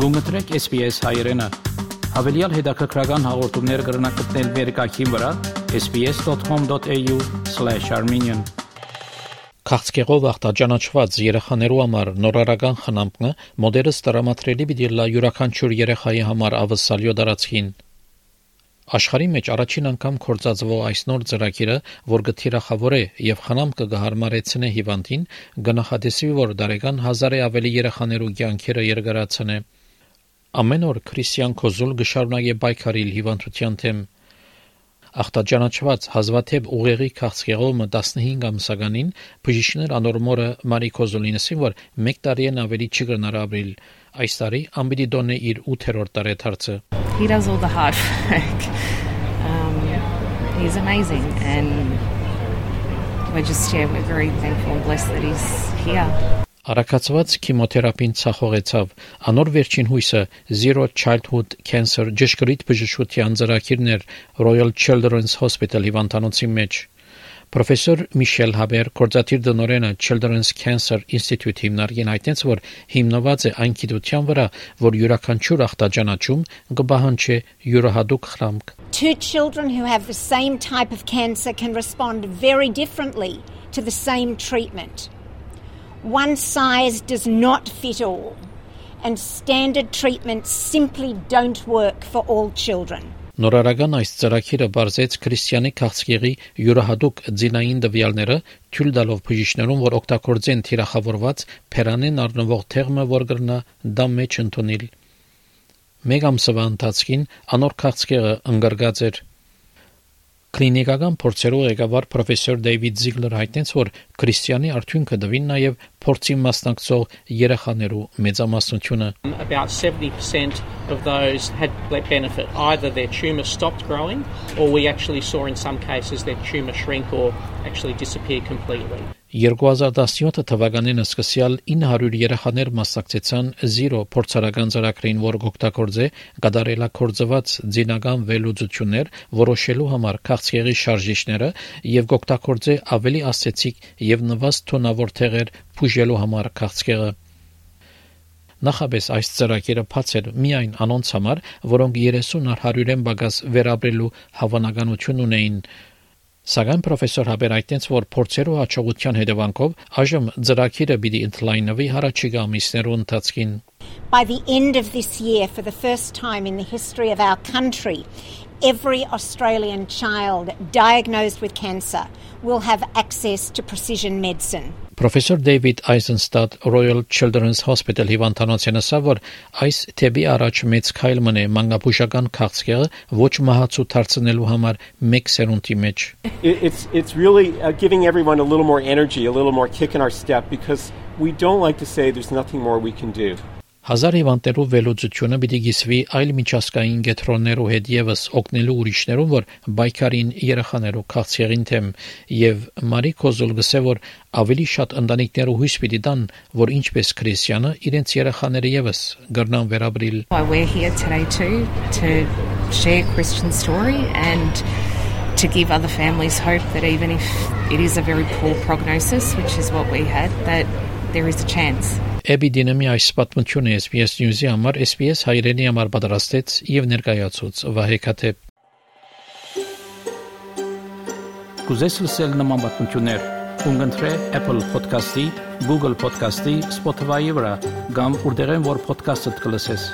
Գումտրեք SPS հայերեն։ Հավելյալ հետաքրքրական հաղորդումներ կգրնակցնել վերկայքին վրա sps.com.au/armenian Քաղցկեղով ախտաճանաչված երեխաներու համար նորարարական խնամքը մոդելս տրամադրելի պիտի լա յուրաքանչյուր երեխայի համար ավսալյո դարածքին Աշխարհի մեջ առաջին անգամ կորցածվող այս նոր ծրագիրը, որ գթիրախավոր է եւ խնամ կգահարմարեցնե հիվանդին, գնահատեսի որ դարեկան հազարի ավելի երեխաներու կյանքերը երկարացնե։ Ամեն օր քրիստիան կոզուլ գշարունակե բայկարիլ հիվանդության թեմ ախտաճանաչված հազվադեպ ուղեղի քաղցկեղումը 15 ամսականին բժիշկներ անորմորը Մարի Կոզոլինեսին որ 1 տարին ավելի չկրնար ապրիլ այս տարի ամբիդի դոնե իր 8-րդ տարեթարցը He does all the hard work. Um, he's amazing, and we're just yeah, we're very thankful and blessed that he's here. Արակացված քիմոթերապին ցախողեցավ։ Անոր վերջին հույսը Zero Childhood Cancer ճշգրիտ բժշկության ծրագիրներ Royal Children's Hospital հիվանդանոցի մեջ։ Պրոֆեսոր Միշել Հաբեր կորզաթիր դնորենը Children's Cancer Institute հիմնարկին հայտնեց, որ հիմնված է այն գիտության վրա, որ յուրաքանչյուր ախտաջանաչում կբահանչի յուրահատուկ խրամք։ Two children who have the same type of cancer can respond very differently to the same treatment. One size does not fit all, and standard treatments simply don't work for all children. Նորարարական այս ծրագիրը բարձեց քրիստիանի քաղցկեղի յուրահատուկ ձինային դվյալները, թույլ տալով բժիշկներուն, որ օգտագործեն թիրախավորված փերանեն առնվող թեղմը, որ կրնա դա մեջ ընդունել։ Մեկ ամսվա ընթացքին անոր քաղցկեղը ընկրկած էր Կլինիկական փորձերով ղեկավար պրոֆեսոր Դեյվիդ Զիգլեր հայտնեց, որ քրիստիանի արդյունքը դվին նաև փորձի մասնակցող երեխաներու մեծամասնությունը. About 70% of those had benefit. Either their tumor stopped growing or we actually saw in some cases their tumor shrink or actually disappear completely. 2017 թվականին սկսյալ 900 երեխաներ մասնակցեցան Zero փորձարական ծրագրին, որ օգտագործե կդարելակորձված ձինական վերլուծություններ որոշելու համար քաղցկեղի շարժիչները եւ օգտագործե ավելի ասեցիկ եւ նվազ թոնավոր թեղեր բուժելու համար քաղցկեղը Նախաբես այս ծրագիրը բաց էր միայն անոնց համար, որոնք 30 առ 100-ին բագաս վերաբերելու հավանականություն ունեին Սակայն պրոֆեսոր Հաբեր այդտենց որ փորձերու հաջողության հետևանքով այժմ ծրագիրը պիտի ընդլայնվի հարաճիգա ամիսներու ընթացքին By the end of this year for the first time in the history of our country every Australian child diagnosed with cancer will have access to precision medicine Պրոֆեսոր Դեյվիդ Այզենստադ Royal Children's Hospital հիվանդանոցին ասավ, որ այս թեպի առաջ մեծ քայլ մնե մանկապուշական քաղցկեղը ոչ մահացու դարձնելու համար մեկ սերունդի մեջ։ It's it's really uh, giving everyone a little more energy, a little more kick in our step because we don't like to say there's nothing more we can do. Հազար հիվանդներու վելոծությունը պիտի գիսվի այլ միջազգային գետրոններու հետ եւս օգնելու ուրիշներուն, որ բայկարին երեխաներու քաղցեղին թեմ եւ Մարի Կոզոլ գսե որ ավելի շատ ընտանիքներու հույս պիտի տան, որ ինչպես քրիստիանը իրենց երեխաները եւս գրնան վերաբրիլ։ We're here today too to share Christian story and to give other families hope that even if it is a very poor prognosis, which is what we had, that there is a chance. Էբիդինամի այս պատմությունը SPS News-ի համար SPS հայրենի համար պատրաստեց եւ ներկայացուց Վահե Քաթեփ Կուզես լսել նման պատմություններ, կընտրե Apple Podcast-ի, Google Podcast-ի, Spotify-ի վրա, կամ որտեղեն որ podcast-ը կլսես։